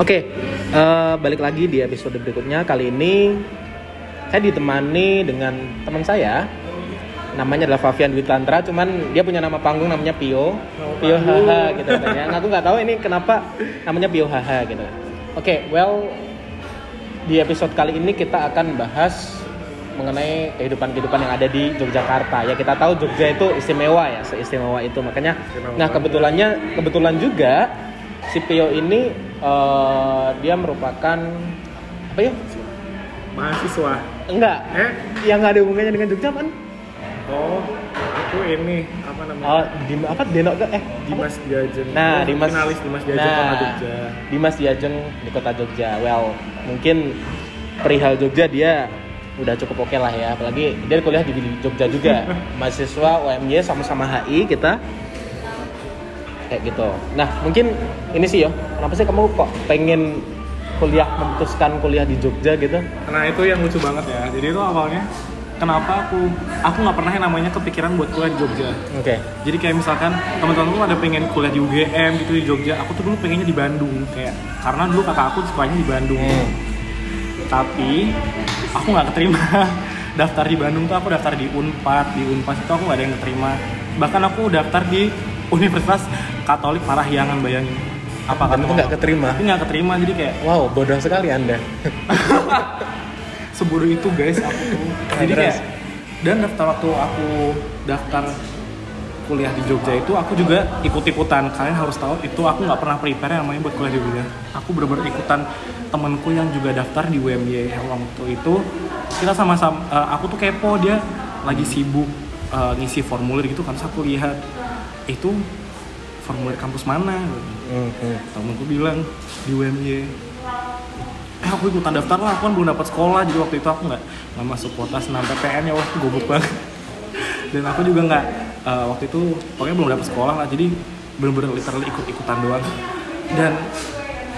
Oke, eh, balik lagi di episode berikutnya. Kali ini saya ditemani dengan teman saya. Namanya adalah Fabian Dwi Tantra, cuman dia punya nama panggung namanya Pio. Pio Haha gitu katanya. Nah, aku nggak tahu ini kenapa namanya Pio Haha gitu. Oke, well di episode kali ini kita akan bahas mengenai kehidupan-kehidupan yang ada di Yogyakarta. Ya kita tahu Jogja itu istimewa ya, seistimewa itu. Makanya Istimewa nah kebetulannya kebetulan juga si Pio ini eh, dia merupakan apa ya? Mahasiswa. Enggak, Eh? yang nggak ada hubungannya dengan Jogja kan? Oh, itu ini apa namanya? Oh, di apa Denok eh Dimas Diajeng. Nah, Oh, Dimas finalis Dimas Diajeng nah, Kota Jogja. Dimas Diajeng di kota Jogja. Well, mungkin perihal Jogja dia udah cukup oke lah ya. Apalagi dia kuliah di Jogja juga. Mahasiswa UMY sama-sama HI kita kayak gitu. Nah, mungkin ini sih yo. Kenapa sih kamu kok pengen kuliah memutuskan kuliah di Jogja gitu? Nah itu yang lucu banget ya. Jadi itu awalnya kenapa aku aku nggak pernah yang namanya kepikiran buat kuliah di Jogja. Oke. Jadi kayak misalkan teman-teman tuh ada pengen kuliah di UGM gitu di Jogja. Aku tuh dulu pengennya di Bandung kayak karena dulu kakak aku sekolahnya di Bandung. Hmm. Tapi aku nggak keterima daftar di Bandung tuh aku daftar di Unpad di Unpas itu aku nggak ada yang keterima. Bahkan aku daftar di Universitas Katolik Parahyangan bayangin. Apa Dan itu nggak keterima. Tapi nggak keterima jadi kayak Wow, bodoh sekali Anda. sebodoh itu guys aku tuh. jadi terus? kayak dan daftar waktu aku daftar kuliah di Jogja itu aku juga ikut-ikutan kalian harus tahu itu aku nggak pernah prepare yang namanya buat kuliah di Jogja aku bener-bener ikutan temenku yang juga daftar di UMY waktu itu kita sama-sama eh, aku tuh kepo dia lagi sibuk eh, ngisi formulir gitu kan terus aku lihat itu formulir kampus mana? Hmm, hmm. temenku bilang di UMY eh aku ikutan daftar lah aku kan belum dapat sekolah jadi waktu itu aku nggak nggak masuk kuota senam PTN ya wah goblok banget. Dan aku juga nggak eh, waktu itu pokoknya belum dapat sekolah lah jadi bener-bener literally ikut ikutan doang. Dan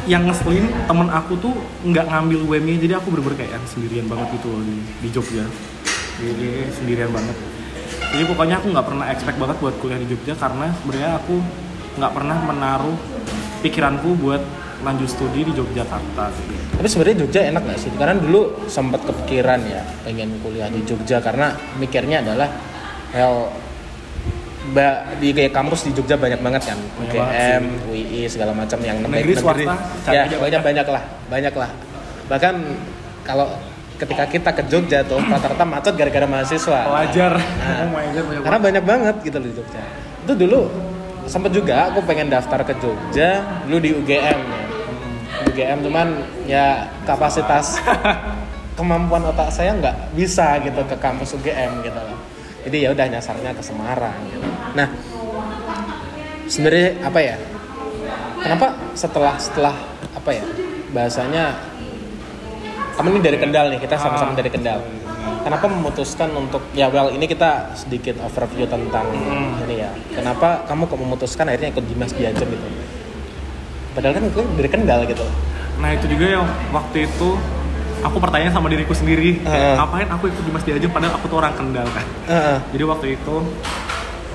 yang ngeselin temen aku tuh nggak ngambil UMY jadi aku bener-bener kayak sendirian banget gitu loh di, di Jogja. Jadi sendirian banget jadi pokoknya aku nggak pernah expect banget buat kuliah di Jogja karena sebenarnya aku nggak pernah menaruh pikiranku buat lanjut studi di Yogyakarta gitu. Tapi sebenarnya Jogja enak nggak sih? Karena dulu sempat kepikiran ya pengen kuliah di Jogja karena mikirnya adalah well ba- di kayak kampus di Jogja banyak banget kan Banyak UGM, UI segala macam yang Negeri, swasta, cari ya banyak banyak lah banyak lah bahkan kalau ketika kita ke Jogja tuh rata-rata macet gara-gara mahasiswa. Wajar, Nah, oh my god banyak karena banyak banget gitu loh di Jogja. Itu dulu sempet juga aku pengen daftar ke Jogja dulu di UGM ya Di UGM cuman ya kapasitas kemampuan otak saya nggak bisa gitu ke kampus UGM gitu loh. Jadi ya udah nyasarnya ke Semarang gitu. Nah sebenarnya apa ya? Kenapa setelah setelah apa ya? Bahasanya kamu ini dari Kendal nih kita sama-sama Ah. dari Kendal kenapa memutuskan untuk ya well ini kita sedikit overview tentang Hmm. ini ya kenapa kamu kok memutuskan akhirnya ikut Dimas Diajem itu padahal kan itu dari Kendal gitu Nah itu juga yang waktu itu aku pertanyaan sama diriku sendiri, kayak, ngapain aku ikut di Mas Diajeng padahal aku tuh orang Kendal kan. Heeh. Jadi waktu itu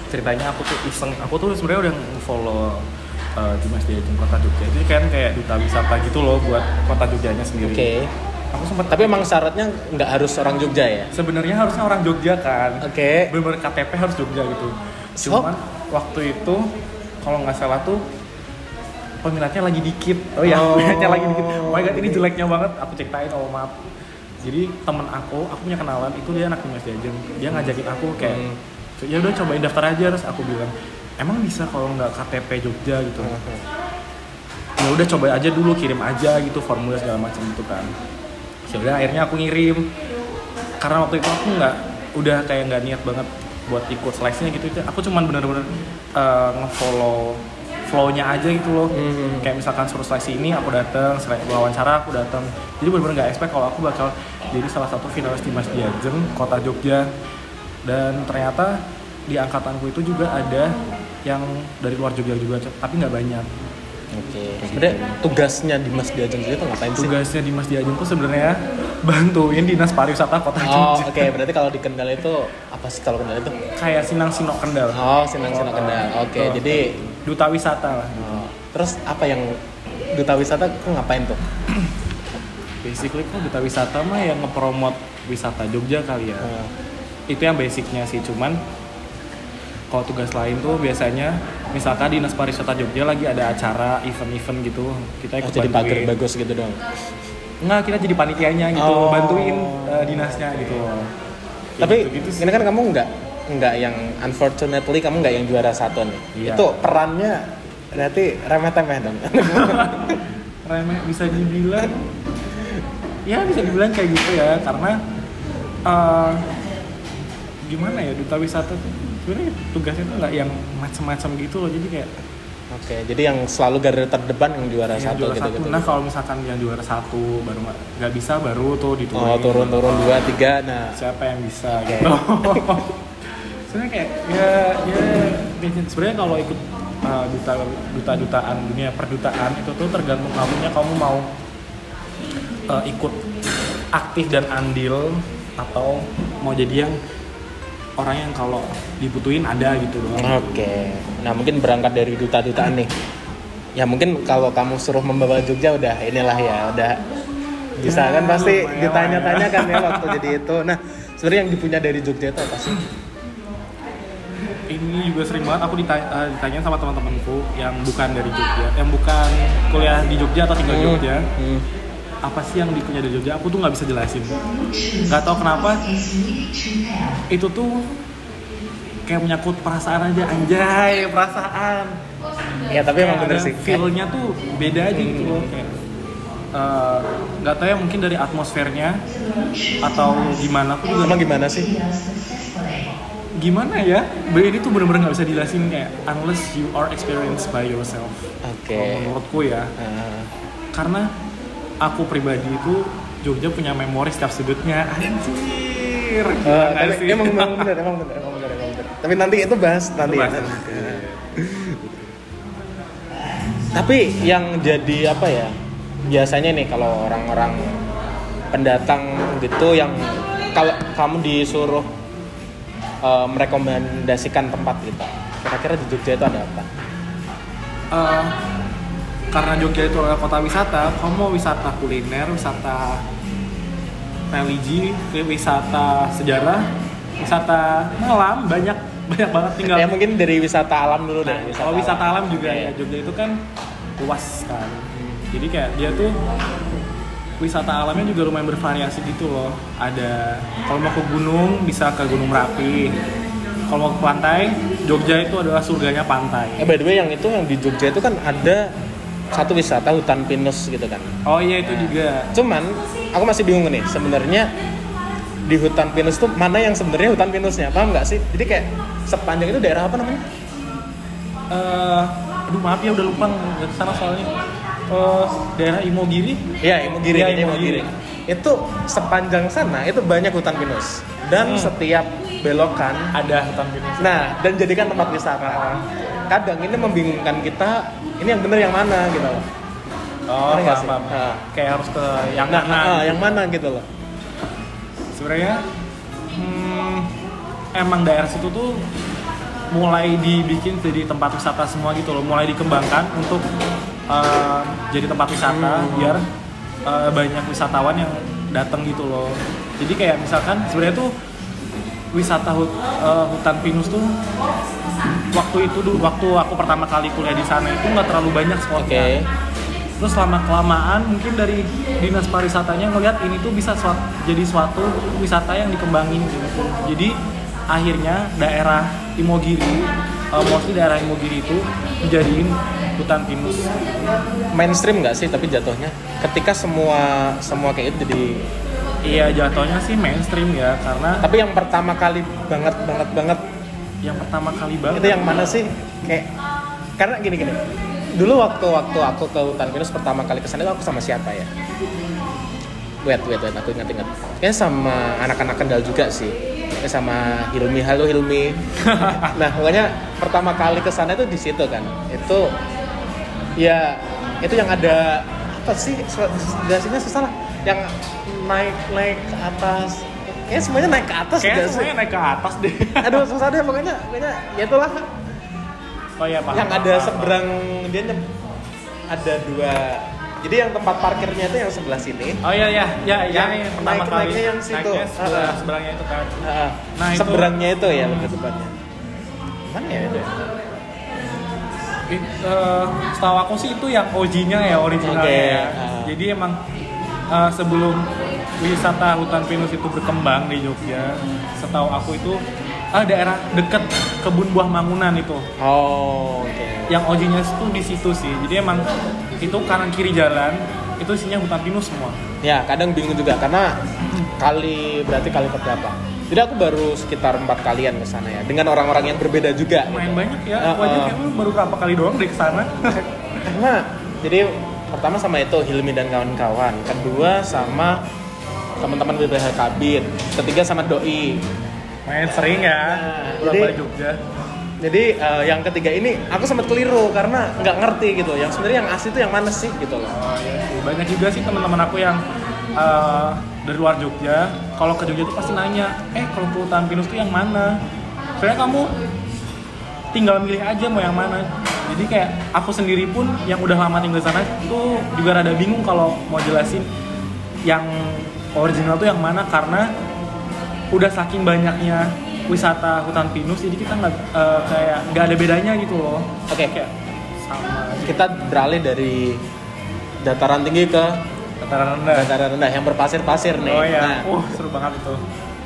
ceritanya aku tuh iseng, aku tuh sebenarnya udah follow uh, Dimas Diajeng Kota Jogja. Jadi kan kayak duta wisata gitu loh buat Kota Jogjanya sendiri. oke Aku sempat tapi emang syaratnya nggak harus orang Jogja ya sebenarnya harusnya orang Jogja kan. oke Bener-bener KTP harus Jogja gitu. So? Cuman waktu itu kalau nggak salah tuh peminatnya lagi dikit. Oh ya, Oh. peminatnya lagi dikit. Oh my god, ini jeleknya banget. Aku ceritain oh maaf. Jadi temen aku, aku punya kenalan itu dia anak Dimas Diajeng. Dia ngajakin aku kayak Hmm. ya udah cobain daftar aja terus aku bilang emang bisa kalau nggak KTP Jogja gitu. Ya udah coba aja dulu kirim aja gitu formulir segala macam gitu kan. Ya udah akhirnya aku ngirim. Karena waktu itu aku nggak udah kayak nggak niat banget buat ikut seleksinya gitu. Itu aku cuman bener-bener uh, ngefollow flow-nya aja gitu loh. Hmm. kayak misalkan suruh seleksi ini aku datang sele- wawancara aku datang jadi bener-bener nggak expect kalau aku bakal jadi salah satu finalis di Mas Diajeng kota Jogja. Dan ternyata di angkatanku itu juga ada yang dari luar Jogja juga tapi nggak banyak oke sebenarnya tugasnya Dimas Diajem itu ngapain sih tugasnya di Mas Diajeng tuh sebenarnya bantuin dinas pariwisata kota Oh, Jogja oke. Berarti kalau di Kendal itu apa sih kalau Kendal itu? kayak Sinang Sinok Kendal Oh, Sinang Sinang Kendal. Oke, Oh. jadi duta wisata lah oh, terus apa yang duta wisata kok ngapain tuh basically kan duta wisata mah yang ngepromot wisata Jogja kali ya Eh, itu yang basicnya sih cuman kalau tugas lain tuh biasanya misalkan dinas pariwisata Jogja lagi ada acara event-event gitu kita oh, ikut jadi pagar bagus gitu dong Enggak, kita jadi panitianya gitu Oh. bantuin eh, dinasnya gitu Ya tapi gitu-gitu sih. ini kan kamu nggak nggak yang unfortunately kamu nggak yang juara satu nih Iya. itu perannya berarti remeh temeh dong remeh bisa dibilang ya bisa dibilang kayak gitu ya karena eh, gimana ya duta wisata tuh sebenarnya tugasnya tuh nggak yang macam-macam gitu loh jadi kayak oke jadi yang selalu garda terdepan yang juara yang satu juara gitu satu. gitu nah kalau misalkan yang juara satu baru nggak- bisa baru tuh diturunin. Oh turun turun dua tiga nah. Siapa yang bisa Oke. gitu. Sebenarnya kayak ya ya sebenarnya kalau ikut uh, duta duta dutaan dunia perdutaan itu tuh tergantung kamunya. Kamu mau uh, ikut aktif dan andil atau mau jadi yang orang yang kalau dibutuhin ada gitu loh Oke, nah mungkin berangkat dari duta-dutaan nih. Ya mungkin kalau kamu suruh membawa Jogja udah inilah ya, udah bisa Ya, kan pasti lumayan ditanya-tanya ya. kan ya waktu jadi itu. Nah, sebenarnya yang dipunya dari Jogja itu apa sih? ini juga sering banget aku ditanya, uh, ditanyain sama teman-temanku yang bukan dari Jogja yang bukan kuliah di Jogja atau tinggal di Jogja Hmm. Apa sih yang dipunya dari Jogja? Aku tuh nggak bisa jelasin. Nggak tahu kenapa. Itu tuh kayak menyangkut perasaan aja anjay perasaan. Ya tapi emang bener sih. feel-nya tuh beda aja gitu loh. Kayak eh, nggak tahu ya mungkin dari atmosfernya atau gimana aku juga. Emang gimana sih? gimana ya? Ini tuh bener-bener nggak bisa dijelasin kayak unless you are experienced by yourself. Oke. Menurutku ya. Nah, karena aku pribadi itu Jogja punya memori setiap sudutnya anjir gimana tapi sih? emang emang bener, emang bener, emang bener, emang bener. Tapi nanti itu bahas nanti. Bahas ya. nanti. Tapi yang jadi apa ya? Biasanya nih kalau orang-orang pendatang gitu yang kalau kamu disuruh eh, merekomendasikan tempat gitu, kira-kira di Jogja itu ada apa? Eh, karena Jogja itu adalah kota wisata kamu mau wisata kuliner wisata religi wisata sejarah wisata malam banyak banyak banget tinggal Ya mungkin dari wisata alam dulu Nah, deh. kalau wisata alam juga Oke. ya Jogja itu kan luas kan. Jadi kayak dia tuh wisata alamnya juga lumayan bervariasi gitu loh. Ada kalau mau ke gunung bisa ke Gunung Merapi. Kalau mau ke pantai, Jogja itu adalah surganya pantai. Eh by the way yang itu yang di Jogja itu kan ada satu wisata hutan pinus gitu kan. Oh iya itu juga. Cuman aku masih bingung nih sebenarnya di hutan pinus tuh mana yang sebenarnya hutan pinusnya paham nggak sih? Jadi kayak sepanjang itu daerah apa namanya? Eh, aduh maaf ya udah lupa nggak ke sana soalnya. Eh, daerah Imogiri. Iya Imogiri, Iya, kayaknya Imogiri. Itu sepanjang sana itu banyak hutan pinus dan Hmm. setiap belokan Ada hutan pinus. Nah, dan jadikan tempat wisata. Kadang ini membingungkan kita, ini yang bener yang mana gitu loh. Oh, paham, paham. Nah. Kayak harus ke yang Nah, mana? ah, yang mana gitu loh. sebenarnya hmm, emang daerah situ tuh mulai dibikin jadi tempat wisata semua gitu loh mulai dikembangkan untuk uh, jadi tempat wisata Hmm. biar uh, banyak wisatawan yang datang gitu loh jadi kayak misalkan sebenarnya tuh wisata hut, uh, hutan pinus tuh waktu itu dulu waktu aku pertama kali kuliah di sana itu nggak terlalu banyak spotnya Oke. Terus lama kelamaan mungkin dari dinas pariwisatanya ngelihat ini tuh bisa suat- jadi suatu wisata yang dikembangin gitu. Jadi akhirnya daerah Imogiri, uh, mostly daerah Imogiri itu dijadiin hutan pinus. Mainstream nggak sih tapi jatuhnya? Ketika semua semua kayak itu jadi Iya jatuhnya sih mainstream ya karena tapi yang pertama kali banget banget banget yang pertama kali banget itu yang mana sih? Kayak karena gini gini. Dulu waktu waktu aku ke hutan pinus pertama kali ke sana itu aku sama siapa ya? Wait, wait, wait, aku ingat-ingat. Kayaknya sama anak-anak kendal juga sih. Kayak sama Hilmi, halo Hilmi. nah, pokoknya pertama kali ke sana itu di situ kan. Itu ya itu yang ada apa sih? Jelasinnya susah lah. Yang naik naik ke atas. Kayaknya semuanya naik ke atas Kayaknya juga sih. semuanya naik ke atas deh. Aduh, susah deh pokoknya. Pokoknya ya itulah Oh iya paham. yang paham, ada paham. seberang dia nyep- ada dua Jadi yang tempat parkirnya itu yang sebelah sini. Oh iya iya, ya ya Yang yang pertama naik- kali. naiknya yang situ. Naiknya sebelah, seberangnya itu kan. Heeh. Nah, itu- seberangnya itu ya lebih tepatnya. Mana ya itu? ya? It, eh, setahu aku sih itu yang OG-nya ya, originalnya Oke, ya. ah. Jadi emang eh, sebelum wisata hutan pinus itu berkembang di Jogja, setahu aku itu ah, daerah dekat kebun buah Mangunan itu. Oh, oke. Yang OG-nya itu di situ sih. Jadi emang itu kanan kiri jalan itu isinya hutan pinus semua. Ya, kadang bingung juga karena kali berarti kali keberapa? Jadi aku baru sekitar empat kalian ke sana ya, dengan orang-orang yang berbeda juga. Lumayan banyak ya. Kayak lu baru berapa kali doang dari ke sana. Karena jadi pertama sama itu Hilmi dan kawan-kawan, kedua sama teman-teman BPH Kabin, ketiga sama Doi. Main sering ya. Nah, jadi- Jogja. Jadi eh, yang ketiga ini aku sempat keliru karena nggak ngerti gitu. Yang sebenarnya yang asli itu yang mana sih gitu loh. Oh iya sih. Banyak juga sih teman-teman aku yang eh, dari luar Jogja, kalau ke Jogja tuh pasti nanya, eh kalau ke hutan pinus tuh yang mana? Soalnya kamu tinggal milih aja mau yang mana. Jadi kayak aku sendiri pun yang udah lama tinggal di sana itu juga rada bingung kalau mau jelasin yang original tuh yang mana karena udah saking banyaknya wisata hutan pinus jadi kita nggak eh, kayak nggak ada bedanya gitu loh. Oke. kayak sama. Kita beralih dari dataran tinggi ke dataran rendah. dataran rendah yang berpasir-pasir nih. Oh iya, Nah, uh seru banget itu.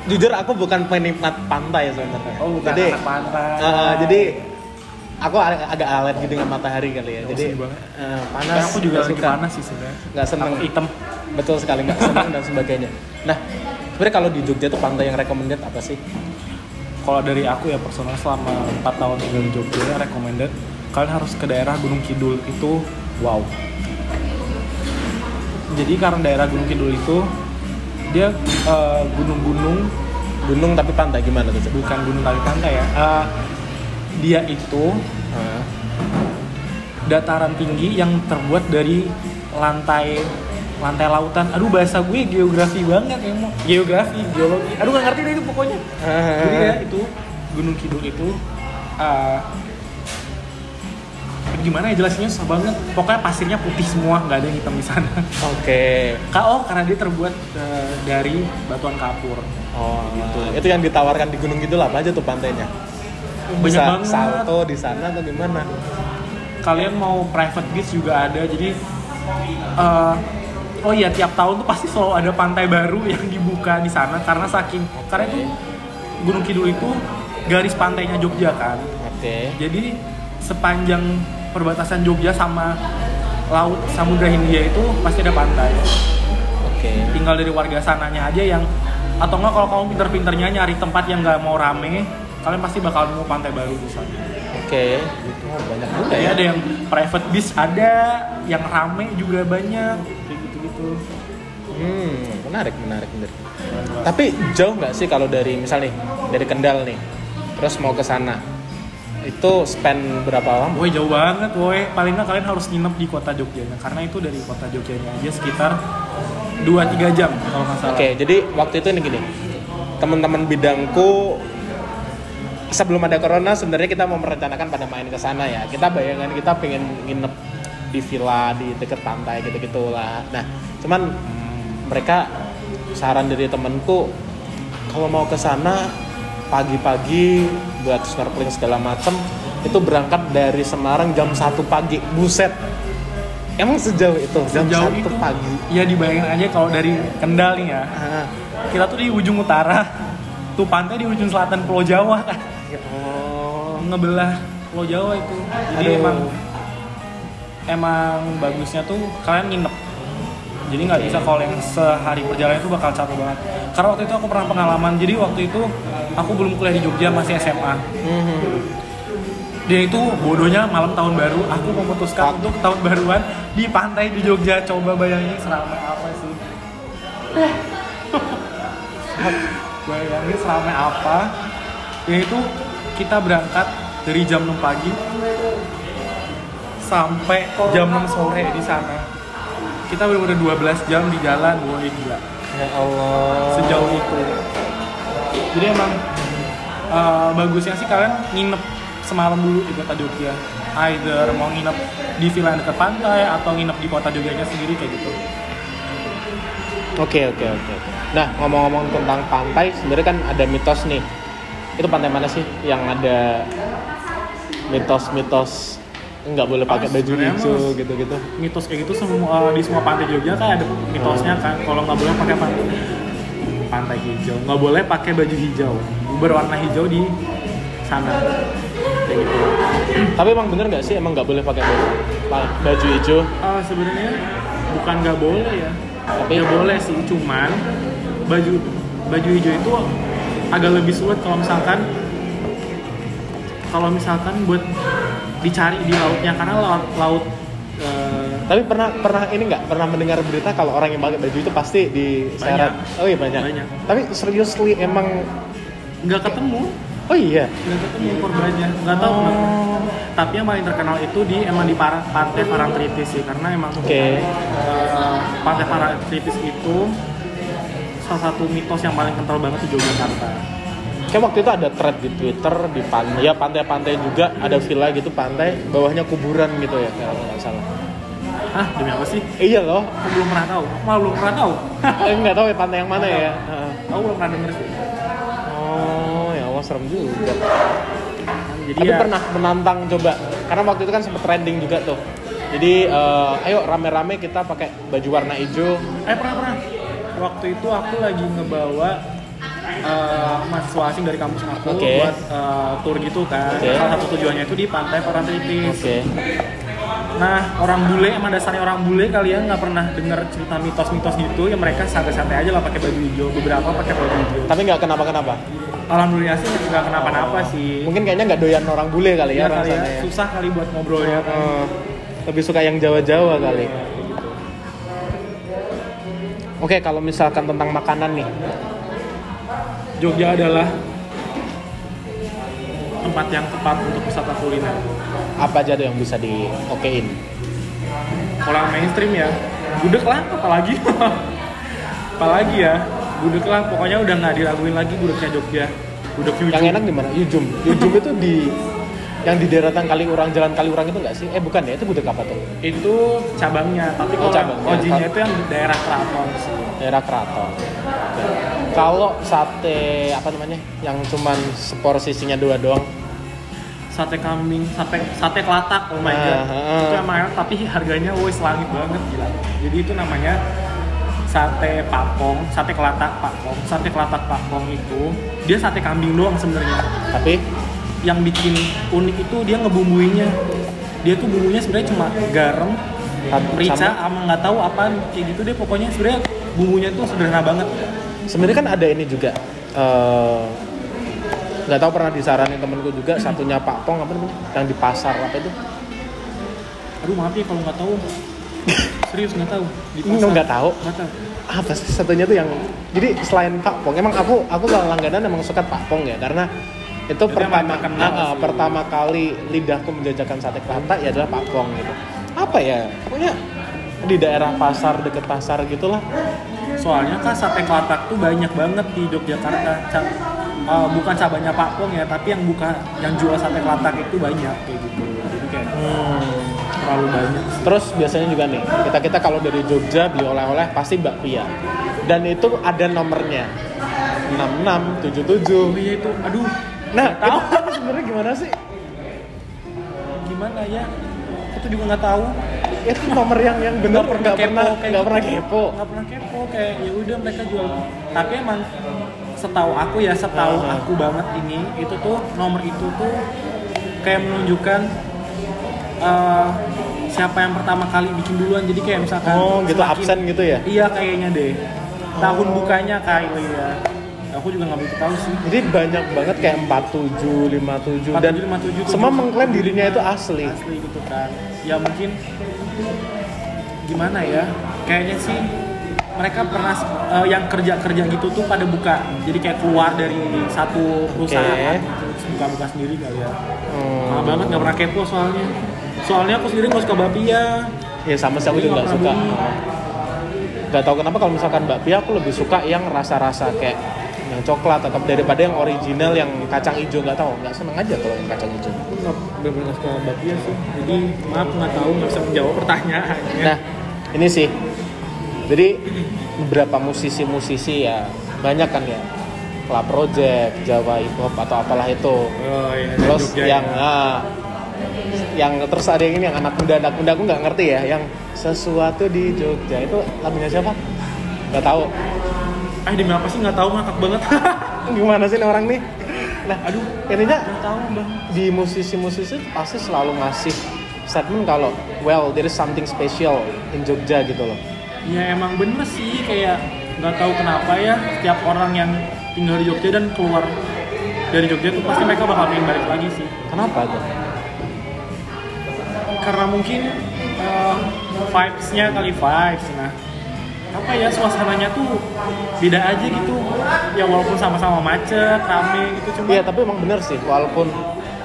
jujur aku bukan penikmat pantai sebenarnya. Oh bukan jadi, anak pantai. eh, jadi aku ag- agak alergi dengan matahari kali ya. Oh, jadi eh, panas. Kayak aku juga lagi suka. panas sih sebenarnya. Nggak seneng. Aku hitam. Betul sekali nggak senang dan sebagainya. Nah, sebenarnya kalau di Jogja tuh pantai yang recommended apa sih? Kalau dari aku ya personal selama 4 tahun tinggal di Jogja ya recommended kalian harus ke daerah Gunung Kidul itu wow. Jadi karena daerah Gunung Kidul itu dia eh, gunung-gunung Gunung tapi pantai gimana tuh? Bukan gunung kali pantai ya. Eh, dia itu Hah? dataran tinggi yang terbuat dari lantai lantai lautan. Aduh bahasa gue geografi banget ya mau geografi, geologi. Aduh nggak ngerti deh itu pokoknya. Jadi ya itu Gunung Kidul itu uh, gimana ya jelasinnya susah banget. Pokoknya pasirnya putih semua, nggak ada yang hitam di sana. Oke. Ka- Oh karena dia terbuat uh, dari batuan kapur. Oh, gitu. Itu yang ditawarkan di gunung itu apa aja tuh pantainya? Banyak Bisa banget. salto di sana atau gimana? Kalian mau private beach juga ada. Jadi uh, oh iya tiap tahun tuh pasti selalu ada pantai baru yang dibuka di sana karena saking karena itu Gunung Kidul itu garis pantainya Jogja kan. Oke. Jadi sepanjang perbatasan Jogja sama laut Samudra Hindia itu pasti ada pantai. Oke. Tinggal dari warga sananya aja yang atau enggak kalau kamu pinter-pinternya nyari tempat yang nggak mau rame, kalian pasti bakal nemu pantai baru di sana. Oke. Gitu. Oh, banyak juga ya. ada yang private beach ada, yang rame juga banyak, gitu-gitu. Hmm, menarik, menarik, menarik. Tapi jauh nggak sih kalau dari misal nih dari Kendal nih, terus mau ke sana, itu spend berapa lama? Woi jauh banget, woi. Paling nggak kalian harus nginep di kota Jogjanya, karena itu dari kota Jogjanya aja sekitar 2-3 jam kalau nggak salah. Oke, jadi waktu itu ini gini, teman-teman bidangku sebelum ada corona sebenarnya kita mau merencanakan pada main ke sana ya. Kita bayangan kita pengen nginep di villa di deket pantai gitu-gitu lah. Nah, cuman mereka saran dari temenku kalau mau ke sana pagi-pagi buat snorkeling segala macem itu berangkat dari Semarang jam 1 pagi. Buset. Emang sejauh itu jam Sejauh 1 itu, pagi. Ya dibayangin aja kalau dari Kendal nih ya. Ah, Kita tuh di ujung utara, tuh pantai di ujung selatan Pulau Jawa kan. Allah. Ngebelah Pulau Jawa itu. Jadi Aduh. emang emang bagusnya tuh kalian nginep. Jadi nggak bisa kalau yang sehari perjalanan itu bakal capek banget. Karena waktu itu aku pernah pengalaman. Jadi waktu itu aku belum kuliah di Jogja masih SMA. Dia itu bodohnya malam tahun baru aku memutuskan untuk tahun baruan di pantai di Jogja. Coba bayangin seramai apa sih? bayangin seramai apa? Yaitu kita berangkat dari jam 6 pagi sampai jam 6 sore di sana. Kita benar-benar 12 jam di jalan, woi gila. Ya Allah. Sejauh itu. Jadi emang eh, bagusnya sih kalian nginep semalam dulu di kota Jogja either mau nginep di villa yang dekat pantai atau nginep di kota Jogjanya sendiri kayak gitu Oke oke oke. oke. Nah ngomong-ngomong tentang pantai, sebenarnya kan ada mitos nih. Itu pantai mana sih yang ada mitos-mitos nggak boleh pakai Ah, baju hijau gitu-gitu? mitos kayak gitu semua di semua pantai Jogja kan ada mitosnya kan. Kalau nggak boleh pakai pantai pantai hijau. Nggak boleh pakai baju hijau. Berwarna hijau di sana. Kayak gitu. Tapi emang bener nggak sih? Emang nggak boleh pakai baju baju hijau? Ah, sebenarnya bukan nggak boleh ya. Tapi ya boleh sih cuman baju baju hijau itu agak lebih sulit kalau misalkan kalau misalkan buat dicari di lautnya karena laut laut eh, Tapi pernah pernah ini nggak pernah mendengar berita kalau orang yang pakai baju itu pasti diseret? Oh iya banyak. Banyak. Tapi seriously emang nggak ketemu oh iya. nggak ketemu korbannya nggak tahu kenapa Oh. tapi yang paling terkenal itu di emang di para, pantai Parangtritis sih karena emang Oke. eh, pantai Parangtritis itu salah satu mitos yang paling kental banget di Yogyakarta Kayak waktu itu ada thread di Twitter di pantai, ya pantai-pantai juga ada villa gitu pantai, bawahnya kuburan gitu ya kalau nggak salah. Hah demi apa sih Iya loh, aku belum pernah tahu aku malah belum pernah tahu eh, nggak tahu ya pantai yang mana ya. Aku belum pernah denger sih Oh, ya Allah serem juga. jadi Tapi ya pernah menantang coba, karena waktu itu kan sempet trending juga tuh. Jadi eh, ayo rame-rame kita pakai baju warna hijau. eh pernah pernah waktu itu aku lagi ngebawa eh, mahasiswa asing dari kampus aku Oke. buat eh, tour gitu kan Oke. salah satu tujuannya itu di pantai Parangtritis Oke. Nah, orang bule emang dasarnya orang bule kalian nggak pernah dengar cerita mitos-mitos gitu ya mereka santai-santai aja lah pakai baju hijau, beberapa pakai baju hijau. Tapi nggak kenapa-kenapa. Alhamdulillah sih nggak kenapa-napa sih. Mungkin kayaknya nggak doyan orang bule kali ya ya kali ya, ya. susah kali buat ngobrolnya kan. Eh, lebih suka yang Jawa-Jawa kali. Gitu. Oke, kalau misalkan tentang makanan nih, Jogja adalah tempat yang tepat untuk wisata kuliner. apa aja tuh yang bisa diokein? Orang mainstream ya, gudeg lah, apalagi, apalagi ya, gudeg lah. Pokoknya udah nggak diraguin lagi gudegnya Jogja. Gudeg Yujum. Yang enak di mana? Yujum. Yujum itu di yang di deretan Kaliurang, Jalan Kaliurang itu nggak sih? Eh bukan ya, itu gudeg apa tuh? itu cabangnya, tapi Oh, kalau cabangnya. ojinya itu yang di daerah keraton. Daerah Keraton. Oke. Kalau sate apa namanya? Yang cuman seporsinya dua doang. sate kambing, sate sate kelatak, oh my god. ah. Itu emang enak, tapi harganya wes langit banget gila. Jadi itu namanya sate pakong, sate kelatak pakong. Sate kelatak pakong itu dia sate kambing doang sebenarnya. Tapi Yang bikin unik itu dia ngebumbuinya. Dia tuh bumbunya sebenarnya cuma garam, merica, sama nggak tahu apa kayak gitu deh. Pokoknya sebenarnya bumbunya tuh sederhana banget. Sebenarnya kan ada ini juga. eh, nggak tahu pernah disaranin temenku juga satunya Pak Pong apa namanya yang di pasar apa itu Aduh maaf ya kalau nggak tahu. Serius nggak tahu. Di Ini nggak tahu Nggak tahu. apa sih satunya tuh yang jadi selain Pak Pong emang aku aku kalau langganan emang suka Pak Pong ya karena itu yang pertama paling terkenal ah, ah, sih. pertama kali lidahku menjajakan sate kelata ya adalah Pak Pong gitu apa ya pokoknya di daerah pasar deket pasar gitulah Soalnya kan sate kelatak tuh banyak banget di Yogyakarta. Ca- uh, bukan cabangnya Pak Pong ya, tapi yang buka yang jual sate kelatak itu banyak kayak gitu. Jadi kayak terlalu banyak. sih. terus biasanya juga nih kita kita kalau dari Jogja beli oleh-oleh pasti bakpia dan itu ada nomornya 6677 Oh iya itu, aduh. nah tahu sebenarnya gimana sih gimana ya? Itu juga nggak tahu. Itu nomor yang yang benar nggak pernah kayak nggak pernah gitu. kepo Nggak pernah kepo kayak ya udah mereka jual. Tapi emang setahu aku ya, setahu Ah. aku banget ini itu tuh nomor itu tuh kayak menunjukkan eh, siapa yang pertama kali bikin duluan. Jadi kayak misalkan oh gitu semakin- absen gitu ya Iya kayaknya deh. Tahun Oh. bukanya kali ya. Aku juga nggak begitu tahu sih. Jadi banyak banget kayak 47, 57 dan 47, 57, semua mengklaim dirinya itu asli. Asli gitu kan. Ya mungkin gimana ya? Kayaknya sih mereka pernah eh, yang kerja-kerja gitu tuh pada buka. Jadi kayak keluar dari satu perusahaan gitu, terus buka-buka sendiri kali ya. Hmm. Mahal banget nggak pernah kepo soalnya. Soalnya aku sendiri nggak suka bakpia. Ya sama sih aku juga nggak nggak suka. pernah beli. Gak tau kenapa kalau misalkan bakpia aku lebih suka yang rasa-rasa kayak yang coklat atau daripada yang original yang kacang hijau nggak tahu nggak seneng aja kalau yang kacang hijau nggak benar-benar nggak suka bakpia sih. Jadi maaf nggak tahu nggak bisa menjawab pertanyaannya. nah ini sih jadi beberapa musisi-musisi ya banyak kan ya Club Project, Jawa Hip Hop atau apalah itu oh iya. terus Jogja yang ya. ah, yang terus ada yang ini yang anak muda anak muda aku nggak ngerti ya yang sesuatu di Jogja itu lagunya siapa nggak tahu Ah demi apa sih nggak tahu ngakak banget. gimana sih nih orang nih nah Aduh, intinya tahu bang. di musisi-musisi pasti selalu ngasih statement kalau well there is something special in Jogja gitu loh Ya emang bener sih kayak nggak tahu kenapa ya setiap orang yang tinggal di Jogja dan keluar dari Jogja tuh pasti mereka bakal pengen balik lagi sih. kenapa tuh Karena mungkin eh, vibes-nya kali vibes nah apa ya suasananya tuh beda aja gitu. Ya walaupun sama-sama macet rame gitu cuma iya tapi emang bener sih walaupun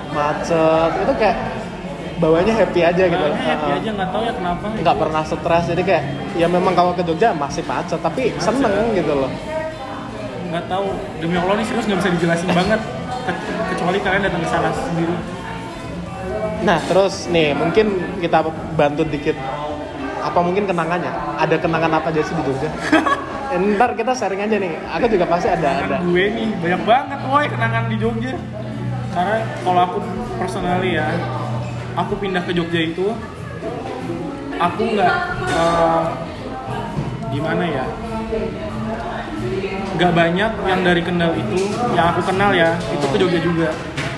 macet itu kayak bawanya happy aja gitu. Happy aja nggak tahu ya kenapa. Nggak pernah stres jadi kayak ya memang kalau ke Jogja masih macet tapi seneng gitu loh. Nggak tahu demi allah nih serius nggak bisa dijelasin banget Ke- kecuali kalian datang ke sana sendiri. Nah terus nih mungkin kita bantu dikit apa mungkin kenangannya? Ada kenangan apa aja sih di Jogja? Eh, ntar kita sharing aja nih. Aku juga pasti ada ada. kenangan gue nih banyak banget woi kenangan di Jogja. Karena kalau aku personally ya aku pindah ke Jogja itu aku nggak eh, gimana ya? Nggak banyak yang dari Kendal itu yang aku kenal ya itu ke Jogja juga.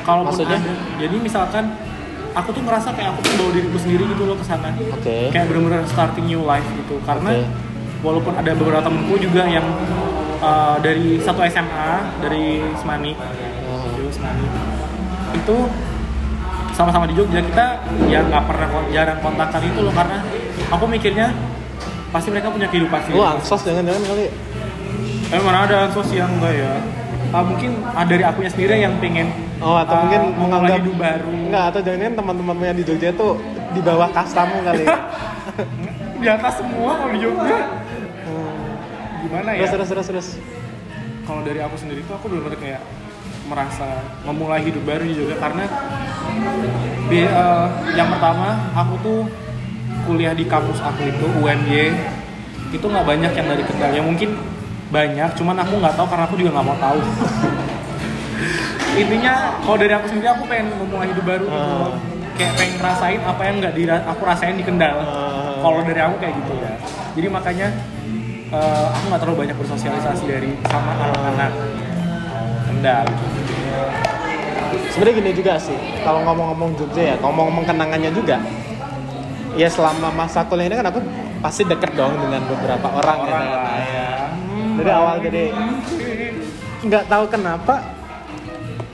Kalaupun Maksudnya? ada. Jadi misalkan aku tuh ngerasa kayak aku tuh bawa diriku sendiri gitu loh ke sana. Oke. Kayak bener-bener starting new life gitu. Karena Oke. walaupun ada beberapa temenku juga yang uh, dari satu SMA dari Semani. Semani. Itu sama-sama di Jogja. Kita ya nggak pernah jarang kontakkan itu loh. Karena aku mikirnya pasti mereka punya kehidupan sendiri. Lu ansos jangan-jangan kali. Eh mana ada ansos yang enggak ya Ah, mungkin ada dari akunya sendiri yang pengen Oh atau ah, mungkin menganggap hidup baru Enggak atau jangan-jangan teman-temanmu yang di Jogja tuh di bawah kastamu kali. ya. di atas semua kalau di Jogja gimana ya terus terus terus terus. kalau dari aku sendiri tuh aku benar-benar kayak merasa memulai hidup baru di Jogja karena di, eh, yang pertama aku tuh kuliah di kampus aku itu UMY itu nggak banyak yang dari Kendal ya mungkin banyak cuman aku nggak tahu karena aku juga nggak mau tahu. Intinya kalau dari aku sendiri aku pengen memulai hidup baru gitu. Ah. kayak pengen ngerasain apa yang nggak dira- aku rasain di Kendal. Ah. kalau dari aku kayak gitu. Ya jadi makanya eh, aku nggak terlalu banyak bersosialisasi dari sama anak-anak. Kendal. Sebenarnya gini juga sih, kalau ngomong-ngomong Jogja ya, ngomong-ngomong kenangannya juga. Ya selama masa kuliah ini kan aku pasti deket dong dengan beberapa orang, orang gitu. lah. Ya Dari awal jadi nggak tahu kenapa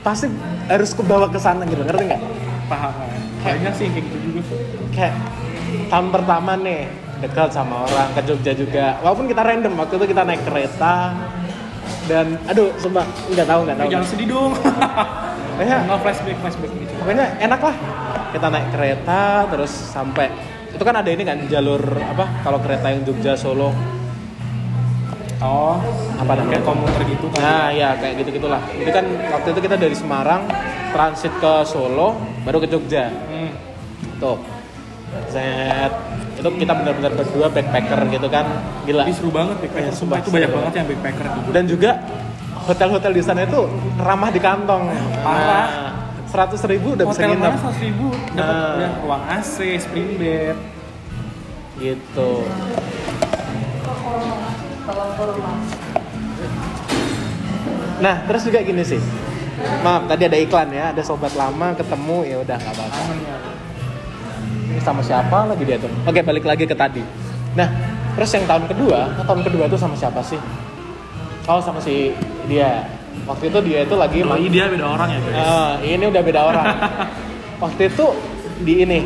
pasti harus kebawa ke sana gitu, ngerti nggak? paham. Banyak sih kayak gitu juga Kayak tahun pertama nih dekat sama orang ke Jogja juga, walaupun kita random waktu itu kita naik kereta dan aduh sumpah nggak tahu nggak tahu. jangan sedih dong. Ya, nggak flashback flashback gitu pokoknya enak lah kita naik kereta terus sampai itu kan ada ini kan jalur apa kalau kereta yang Jogja Solo oh apa namanya? Kayak komuter gitu kan? Nah ya kayak gitu gitulah itu kan waktu itu kita dari Semarang transit ke Solo baru ke Jogja. Hmm. tuh. Zet. Itu kita benar-benar berdua backpacker gitu kan. Gila. Tapi seru banget backpacker. Iya, sumpah itu banyak banget. yang backpacker gitu dan juga hotel-hotel di sana itu ramah di kantong. Parah. seratus ribu udah bisa hotel nginep. mana seratus ribu? Dapat Nah. ruang AC spring bed. Gitu nah terus juga gini sih. Maaf tadi ada iklan ya ada sobat lama ketemu ya udah nggak apa-apa. Ini sama siapa lagi dia tuh? Oke balik lagi ke tadi. Nah terus yang tahun kedua tahun kedua tuh sama siapa sih? Oh sama si dia. Waktu itu dia itu lagi Doi dia beda orang ya guys. Ah, ini udah beda orang. Waktu itu di ini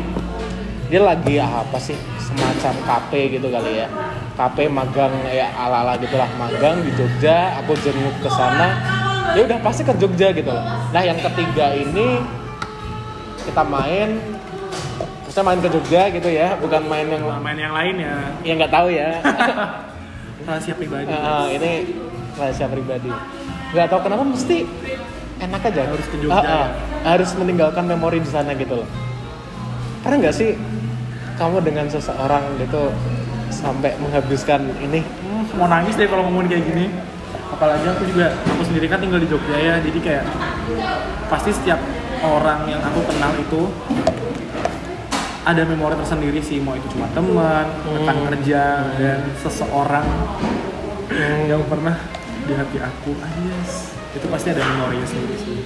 dia lagi apa sih? Semacam KP gitu kali ya. KP magang ya ala-ala gitulah magang di Jogja. Aku jenguk ke sana. Ya udah pasti ke Jogja gitu. Nah yang ketiga ini kita main, kita main ke Jogja gitu ya, bukan main yang main yang lain ya yang nggak tahu ya. rahasia pribadi Ah, ini rahasia pribadi. nggak tahu kenapa mesti enak aja Harus ke Jogja Ah, ah. ya? harus meninggalkan memori di sana gitu loh pernah nggak sih kamu dengan seseorang gitu sampai menghabiskan ini. Hmm, mau nangis deh kalau ngomongin kayak gini. Apalagi aku juga aku sendiri kan tinggal di Jogja ya jadi kayak pasti setiap orang yang aku kenal itu ada memori tersendiri sih mau itu cuma teman rekan Hmm. kerja dan seseorang yang pernah di hati aku. Ah yes. Itu pasti ada memorinya sendiri sih.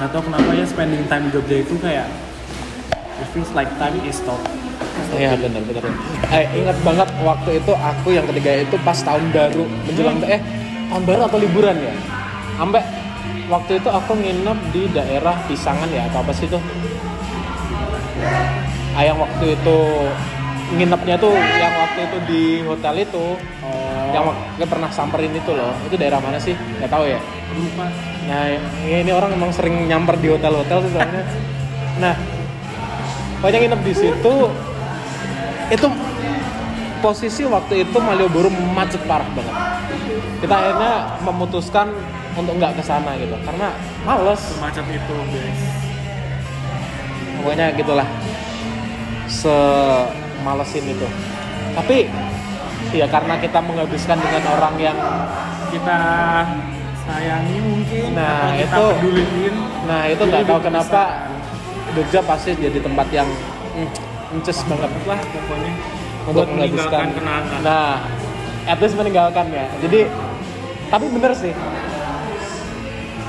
Nggak tahu kenapa ya spending time di Jogja itu kayak it feels like time is stop Iya benar benar. Eh, ingat banget waktu itu aku yang ketiga itu pas tahun baru menjelang eh tahun baru atau liburan ya. Sampai waktu itu aku nginep di daerah Pisangan ya atau apa sih itu? Ah, yang waktu itu nginepnya tuh yang waktu itu di hotel itu oh yang waktu pernah samperin itu loh itu daerah mana sih nggak tahu ya lupa Nah, ini orang emang sering nyamper di hotel-hotel sih soalnya. Nah, banyak nginep di situ. Itu posisi waktu itu Malioboro macet parah banget. Kita akhirnya memutuskan untuk nggak ke sana gitu, karena males. semacam itu guys Pokoknya gitulah. Semalesin itu. Tapi ya karena kita menghabiskan dengan orang yang kita sayangi mungkin Nah, atau kita itu- peduliin Nah itu nggak tahu kenapa. Jogja pasti jadi tempat yang mm, ences banget lah pokoknya untuk buat meninggalkan kenangan Nah, at least meninggalkan ya. Jadi tapi bener sih.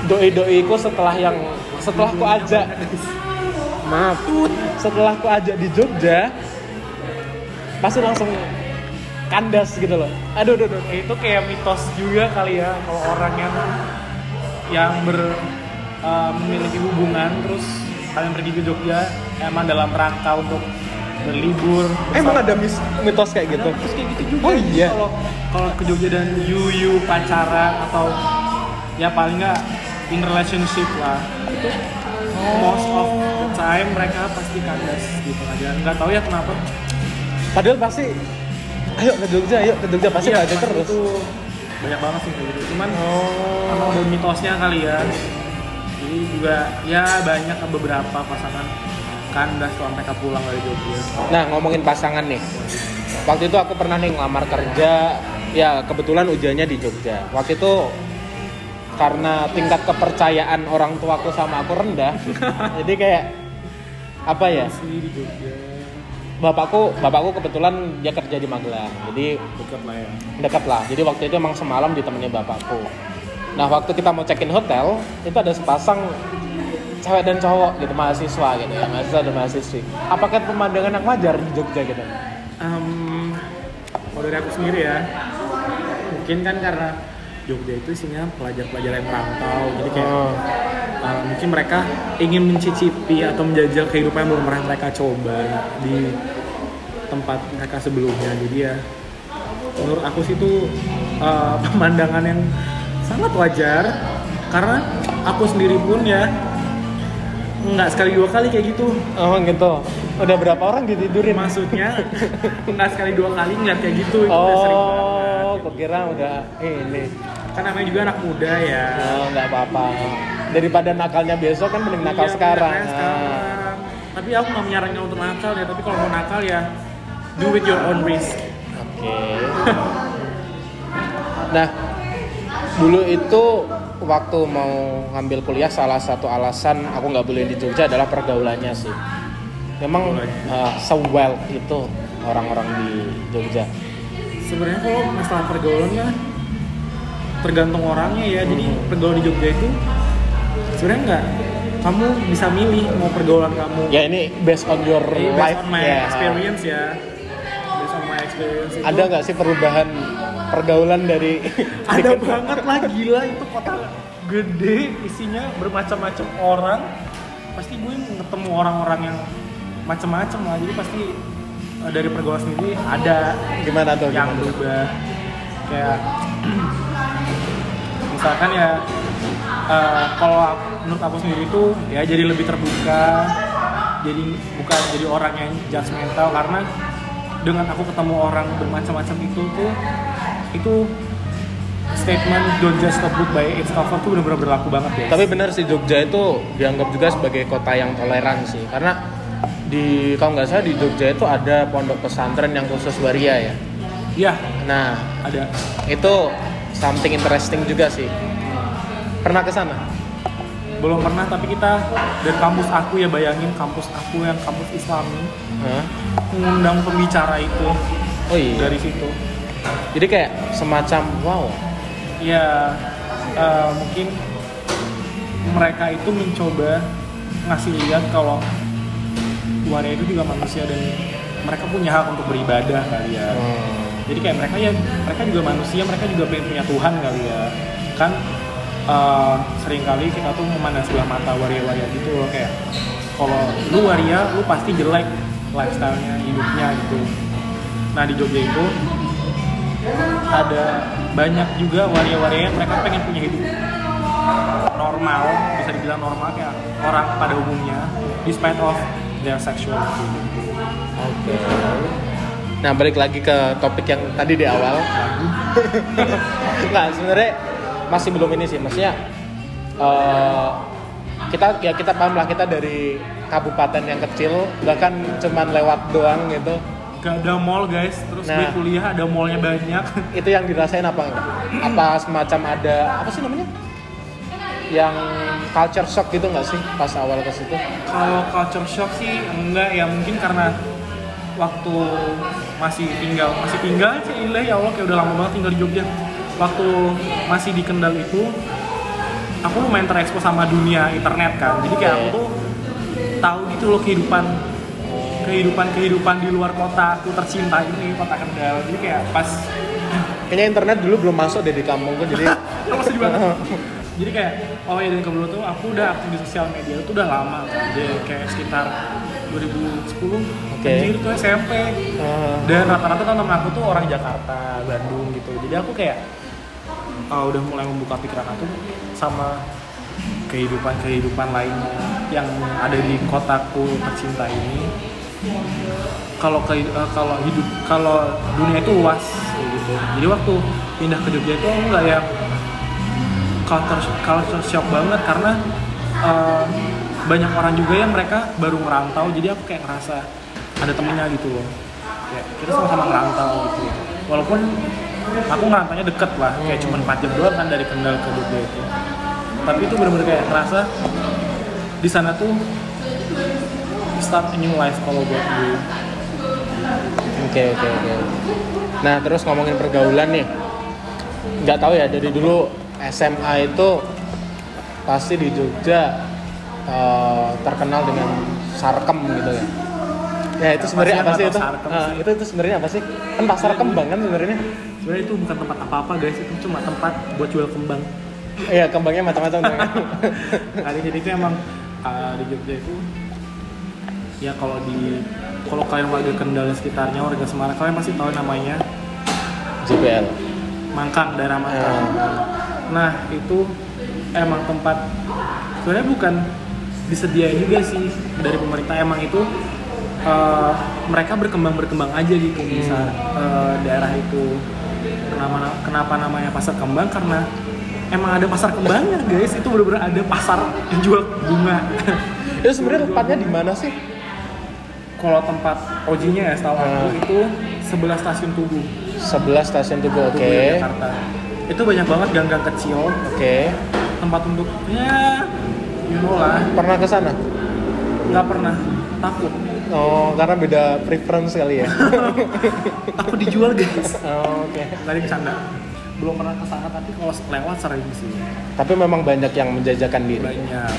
Doi doiku setelah yang setelah aku ajak maaf setelah aku ajak di Jogja pasti langsung kandas gitu loh. Aduh, aduh, aduh. itu kayak mitos juga kali ya kalau orang yang yang ber eh, memiliki hubungan terus kalian pergi ke Jogja emang dalam rangka untuk berlibur. Emang ada mis- mitos kayak gitu? terus kayak gitu juga. Oh iya. kalau kalau ke Jogja dan you pacaran atau ya paling nggak in relationship lah. Itu most of the time mereka pasti kandas gitu aja. Nggak tahu ya kenapa. Padahal pasti ayo ke Jogja, ayo ke Jogja pasti Iya, pasti terus. itu banyak banget sih gitu. Cuman Oh. emang ada mitosnya kali ya. Jadi juga ya banyak beberapa pasangan kandas setelah mereka pulang dari Jogja Nah ngomongin pasangan nih, waktu itu aku pernah nih ngelamar kerja, ya kebetulan ujiannya di Jogja. Waktu itu karena tingkat kepercayaan orang tuaku sama aku rendah, jadi kayak apa ya? asli di Jogja Bapakku, bapakku kebetulan dia kerja di Magelang, jadi dekat lah ya dekat lah. Jadi waktu itu emang semalam ditemani bapakku. Nah waktu kita mau check in hotel, itu ada sepasang cewek dan cowok gitu mahasiswa gitu ya mahasiswa dan mahasiswi. Apakah pemandangan yang wajar di Jogja gitu? Em, kalau dari aku sendiri ya mungkin kan karena Jogja itu isinya pelajar-pelajar yang merantau jadi kayak Oh. uh, mungkin mereka ingin mencicipi atau menjajal kehidupan yang belum pernah mereka coba di tempat mereka sebelumnya jadi ya menurut aku sih itu uh, pemandangan yang sangat wajar karena aku sendiri pun ya nggak sekali dua kali kayak gitu Oh gitu. Udah berapa orang ditidurin? maksudnya nggak sekali dua kali ngeliat kayak gitu itu udah sering banget Oh, kok kira udah ini. kan namanya juga anak muda ya Oh, nggak apa-apa. Daripada nakalnya besok kan mending nakal Iya, sekarang. Nah. sekarang. tapi aku nggak menyarankan untuk nakal ya tapi kalau mau nakal ya do with your own risk Oke. nah, dulu itu waktu mau ngambil kuliah salah satu alasan aku nggak boleh di Jogja adalah pergaulannya sih. Memang Pergaulannya. uh, sewell itu orang-orang di Jogja. sebenarnya kalau masalah pergaulan ya tergantung orangnya ya jadi Hmm. pergaulan di Jogja itu sebenarnya nggak kamu bisa milih mau pergaulan kamu Ya ini based on your Jadi life based on my ya. experience ya based on my experience itu Ada nggak sih perubahan pergaulan dari ada banget lah gila itu kota gede isinya bermacam-macam orang pasti gue ketemu orang-orang yang macam-macam lah jadi pasti eh, dari pergaulan sendiri ada gimana tuh? yang gimana? berubah kayak misalkan ya eh, kalau menurut aku sendiri itu ya jadi lebih terbuka jadi bukan jadi orang yang judgmental karena dengan aku ketemu orang bermacam-macam itu tuh itu statement don't just a book by its cover tuh benar-benar berlaku banget ya. Tapi benar sih Jogja itu dianggap juga sebagai kota yang toleran sih, karena di kalau nggak salah di Jogja itu ada pondok pesantren yang khusus waria ya. Iya, Nah ada. itu something interesting juga sih. Pernah ke sana? Belum pernah tapi kita dan kampus aku ya bayangin kampus aku yang kampus Islami Hah? mengundang pembicara itu Oh iya. dari situ. Jadi kayak semacam wow. Ya eh, mungkin mereka itu mencoba ngasih lihat kalau waria itu juga manusia dan mereka punya hak untuk beribadah kali ya. Hmm. jadi kayak mereka ya mereka juga manusia mereka juga pengen punya Tuhan kali ya kan uh, sering kali kita tuh memandang sebelah mata waria-waria gitu loh kayak kalau lu waria lu pasti jelek lifestyle-nya hidupnya gitu nah di Jogja itu ada banyak juga waria-waria yang mereka pengen punya hidup normal bisa dibilang normal kayak orang pada umumnya despite of their sexuality Oke. Nah balik lagi ke topik yang tadi di awal. Nggak sebenarnya masih belum ini sih, maksudnya eh, kita ya kita paham lah kita dari kabupaten yang kecil bahkan cuman lewat doang gitu. Gak ada mall guys, terus gue Nah. kuliah ada mallnya banyak Itu yang dirasain apa enggak? Apa semacam ada apa sih namanya? Yang culture shock gitu nggak sih pas awal ke situ? Kalau culture shock sih enggak ya mungkin karena waktu masih tinggal masih tinggal sih ilah ya Allah kayak udah lama banget tinggal di Jogja. Waktu masih di Kendal itu aku lumayan terekspos sama dunia internet kan. Jadi kayak aku tuh tahu gitu loh kehidupan kehidupan kehidupan di luar kota aku tercinta ini kota Kendal. Jadi kayak pas Kayaknya internet dulu belum masuk deh di kampungku jadi Aku sedih banget. Jadi kayak oh ya dan kebetulan tuh aku udah aktif di sosial media itu udah lama kan. Jadi kayak sekitar 2010 Oke. anjir tuh SMP. eh, Dan rata-rata teman aku tuh orang Jakarta, Bandung gitu. Jadi aku kayak uh, udah mulai membuka pikiran aku sama kehidupan-kehidupan lainnya yang ada di kotaku tercinta ini. Kalau ke, uh, kalau hidup kalau dunia itu luas gitu. Jadi waktu pindah ke Jogja itu nggak yang culture culture shock banget karena uh, banyak orang juga yang mereka baru merantau jadi aku kayak ngerasa ada temennya gitu loh. Kayak kita sama-sama ngerantau gitu walaupun aku ngerantaunya deket lah kayak cuma 4 jam doang kan dari Kendal ke Jogja itu. Tapi itu bener-bener kayak ngerasa di sana tuh start a new life kalau buat gue Oke oke oke. Nah terus ngomongin pergaulan nih, nggak tahu ya dari dulu SMA itu pasti di Jogja eh, terkenal dengan sarkem gitu ya. Ya itu sebenarnya apa sih itu? Eh, sih. itu itu sebenarnya apa sih? Kan pasar kembang kan sebenarnya? sebenarnya itu bukan tempat apa-apa guys itu cuma tempat buat jual kembang Iya kembangnya macam-macam. Kali jadi itu emang uh, di Jogja itu ya kalau di kalau kalian warga Kendal dan sekitarnya warga Semarang kalian pasti tahu namanya JPL. Mangkang daerah Mangkang. Ya. Nah itu emang tempat sebenarnya bukan disediain juga sih dari pemerintah emang itu uh, mereka berkembang berkembang aja gitu di sa- uh, daerah itu. Kenapa kenapa namanya pasar kembang karena emang ada pasar kembangnya guys itu bener-bener ada pasar yang jual bunga. Itu sebenarnya tempatnya di mana sih? Kalau tempat OJ-nya ya setahu aku Hmm. itu sebelah stasiun Tugu. Sebelah stasiun Tugu. Oke. Tugu Jakarta. Itu banyak banget gang-gang kecil, Oke. tempat untuk ya you know lah, Pernah ke sana? nggak pernah takut. Oh, karena beda preference kali ya. Takut dijual guys. Oh, Oke. Tadi bercanda. Belum pernah ke sana tapi kalau lewat sering sih. Tapi memang banyak yang menjajakan diri. Banyak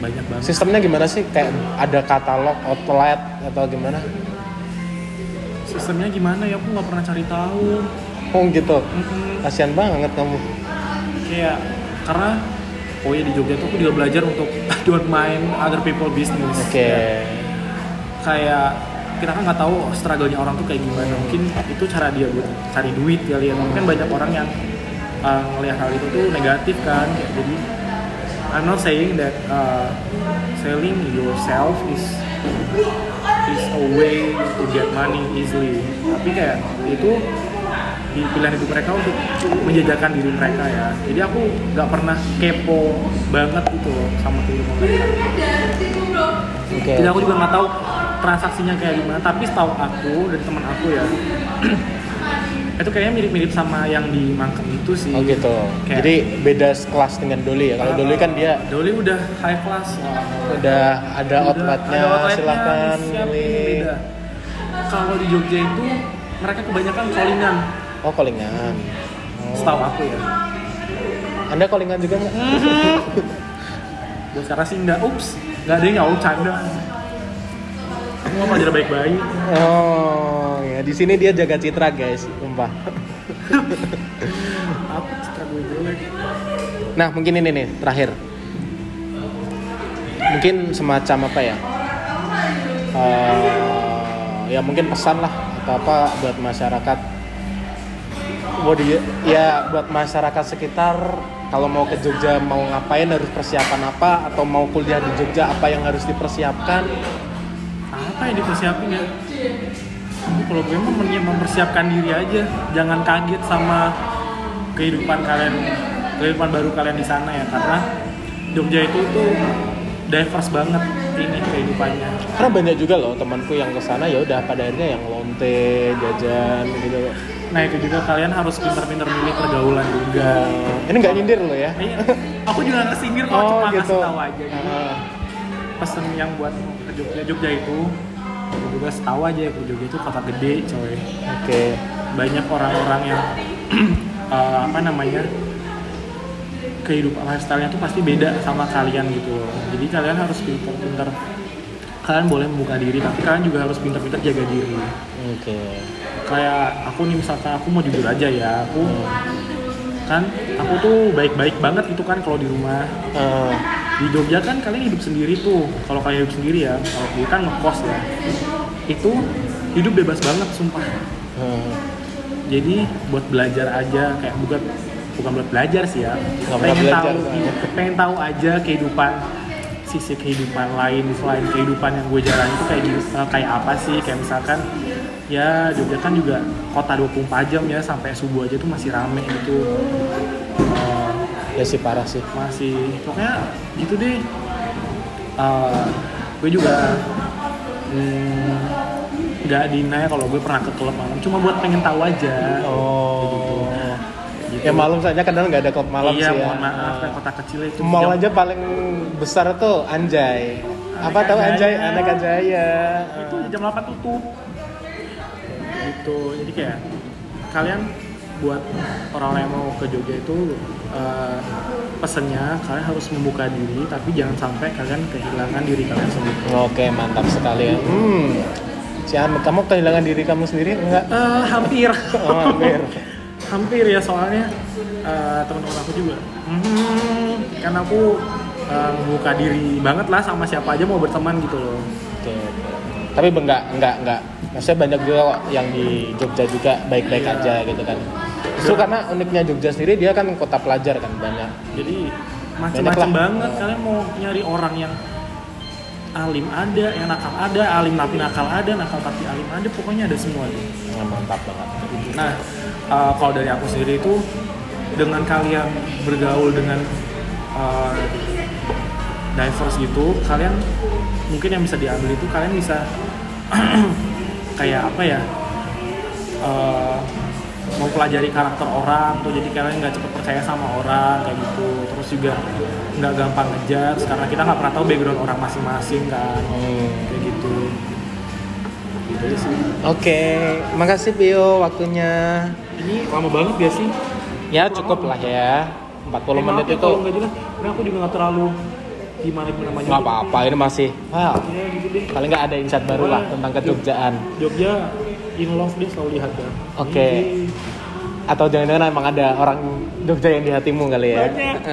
banyak banget. Sistemnya gimana sih? Kayak ada katalog outlet atau gimana? Sistemnya gimana ya? Aku nggak pernah cari tahu. Oh gitu. Mm-mm. Kasian banget kamu. Kayak karena oh ya di Jogja tuh aku juga belajar untuk don't mind other people business. Oke. Ya. kayak kita kan nggak tahu struggle-nya orang tuh kayak gimana mungkin itu cara dia buat cari duit kali ya mungkin banyak orang yang uh, ngelihat hal itu tuh negatif kan kayak jadi I'm not saying that uh, selling yourself is is a way to get money easily. Tapi kayak itu di pilihan hidup mereka untuk menjajakan diri mereka ya. Jadi aku nggak pernah kepo banget gitu loh sama kehidupan mereka. Oke. jadi aku juga nggak tahu transaksinya kayak gimana. Tapi setahu aku dan teman aku ya itu kayaknya mirip-mirip sama yang di Mangkang itu sih. Oh gitu. Kayak- Jadi beda kelas dengan Doli ya. Kalau Doli kan dia Doli udah high class. Lah udah ada Udah outletnya, ada outletnya, silakan kalau di Jogja itu mereka kebanyakan callingan. Oh callingan. Oh. setahu aku ya. Anda callingan juga nggak? buat sekarang sih enggak ups nggak ada yang nggak canda. Aku mau pelajar baik-baik. Oh ya di sini dia jaga citra guys, sumpah. apa citra gue jelek Nah mungkin ini nih terakhir. Mungkin semacam apa ya? Eh, ya mungkin pesan lah atau apa buat masyarakat. Di- ya buat masyarakat sekitar kalau mau ke Jogja mau ngapain harus persiapan apa atau mau kuliah di Jogja apa yang harus dipersiapkan? apa yang dipersiapin ya kalau gue mending mempersiapkan diri aja jangan kaget sama kehidupan kalian kehidupan baru kalian di sana ya karena Jogja itu tuh diverse banget ini kehidupannya Karena banyak juga loh temanku yang ke sana ya udah pada akhirnya yang lonte, jajan gitu. nah itu juga kalian harus pintar-pintar milih pergaulan juga Ini nggak nyindir loh ya? Iya, aku juga nggak singgir kok cuma kasih tahu aja gitu. Ah. pesen yang buat ke Jogja Jogja itu aku juga tahu aja ke Jogja itu kota gede coy. Oke. banyak orang-orang yang eh, apa namanya kehidupan lifestyle-nya tuh pasti beda sama kalian gitu loh. Jadi kalian harus pintar-pintar kalian boleh membuka diri tapi kalian juga harus pintar-pintar jaga diri. Oke. kayak aku nih misalkan aku mau jujur aja ya aku kan aku tuh baik-baik banget gitu kan kalau di rumah. Eh, di Jogja kan kalian hidup sendiri tuh. Kalau kalian hidup sendiri ya kalau gue kan ngekos ya. Itu hidup bebas banget sumpah. Eh, jadi buat belajar aja kayak bukan bukan buat belajar sih ya. Nggak pengen belajar, tahu soalnya. pengen tahu aja kehidupan sisi kehidupan lain selain kehidupan yang gue jalani itu kayak eh, kayak apa sih? Kayak misalkan ya Jogja kan juga kota 24 jam ya sampai subuh aja tuh masih rame gitu ya sih parah sih. masih pokoknya gitu deh Eh, gue juga hmm, nggak deny kalau gue pernah ke klub malam cuma buat pengen tahu aja Oh. Gitu. Ya malam saja kadang nggak ada klub malam iya, sih ya. mohon maaf kan kota kecil itu Mall aja paling besar tuh Anjay. Apa tahu Anjay? Anak Anjaya. itu jam 8 tutup gitu jadi kayak kalian buat orang yang mau ke Jogja itu eh, pesennya kalian harus membuka diri tapi jangan sampai kalian kehilangan diri kalian sendiri Oke mantap sekali ya. Hmm. Si Amit, kamu kehilangan diri kamu sendiri enggak? Eh, hampir Oh, hampir. hampir ya soalnya eh, teman-teman aku juga hmm, kan aku eh, membuka diri banget lah sama siapa aja mau berteman gitu loh Oke. Tapi enggak enggak enggak. Maksudnya banyak juga kok yang di Jogja juga baik-baik Iya. aja gitu kan. Justru karena uniknya Jogja sendiri dia kan kota pelajar kan banyak. jadi macam-macam banget kalian mau nyari orang yang alim ada yang nakal ada alim tapi nakal ada nakal tapi alim ada pokoknya ada semua tuh Nah, mantap banget. nah eh, kalau dari aku sendiri itu dengan kalian bergaul dengan eh, diverse gitu kalian mungkin yang bisa diambil itu kalian bisa kayak apa ya eh, mempelajari karakter orang tuh jadi kalian nggak cepet percaya sama orang kayak gitu. Terus juga nggak gampang ngejudge karena kita nggak pernah tahu background orang masing-masing kan. Hmm. kayak gitu. Gitu aja sih. Oke, makasih Pio waktunya. ini lama banget gak sih? Ya cukup lah ya. 40 Eh, menit ya itu. nggak jelas. Karena aku juga nggak terlalu gimana namanya. Nggak apa-apa ini masih wow ya gitu deh. paling nggak ada insight baru lah tentang kejogjaan Jogja in love deh selalu lihat ya Oke. atau jangan-jangan emang ada orang Jogja yang di hatimu kali ya?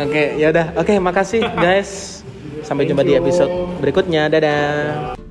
Oke ya udah. Oke makasih guys. Sampai Thank jumpa di episode berikutnya. Dadah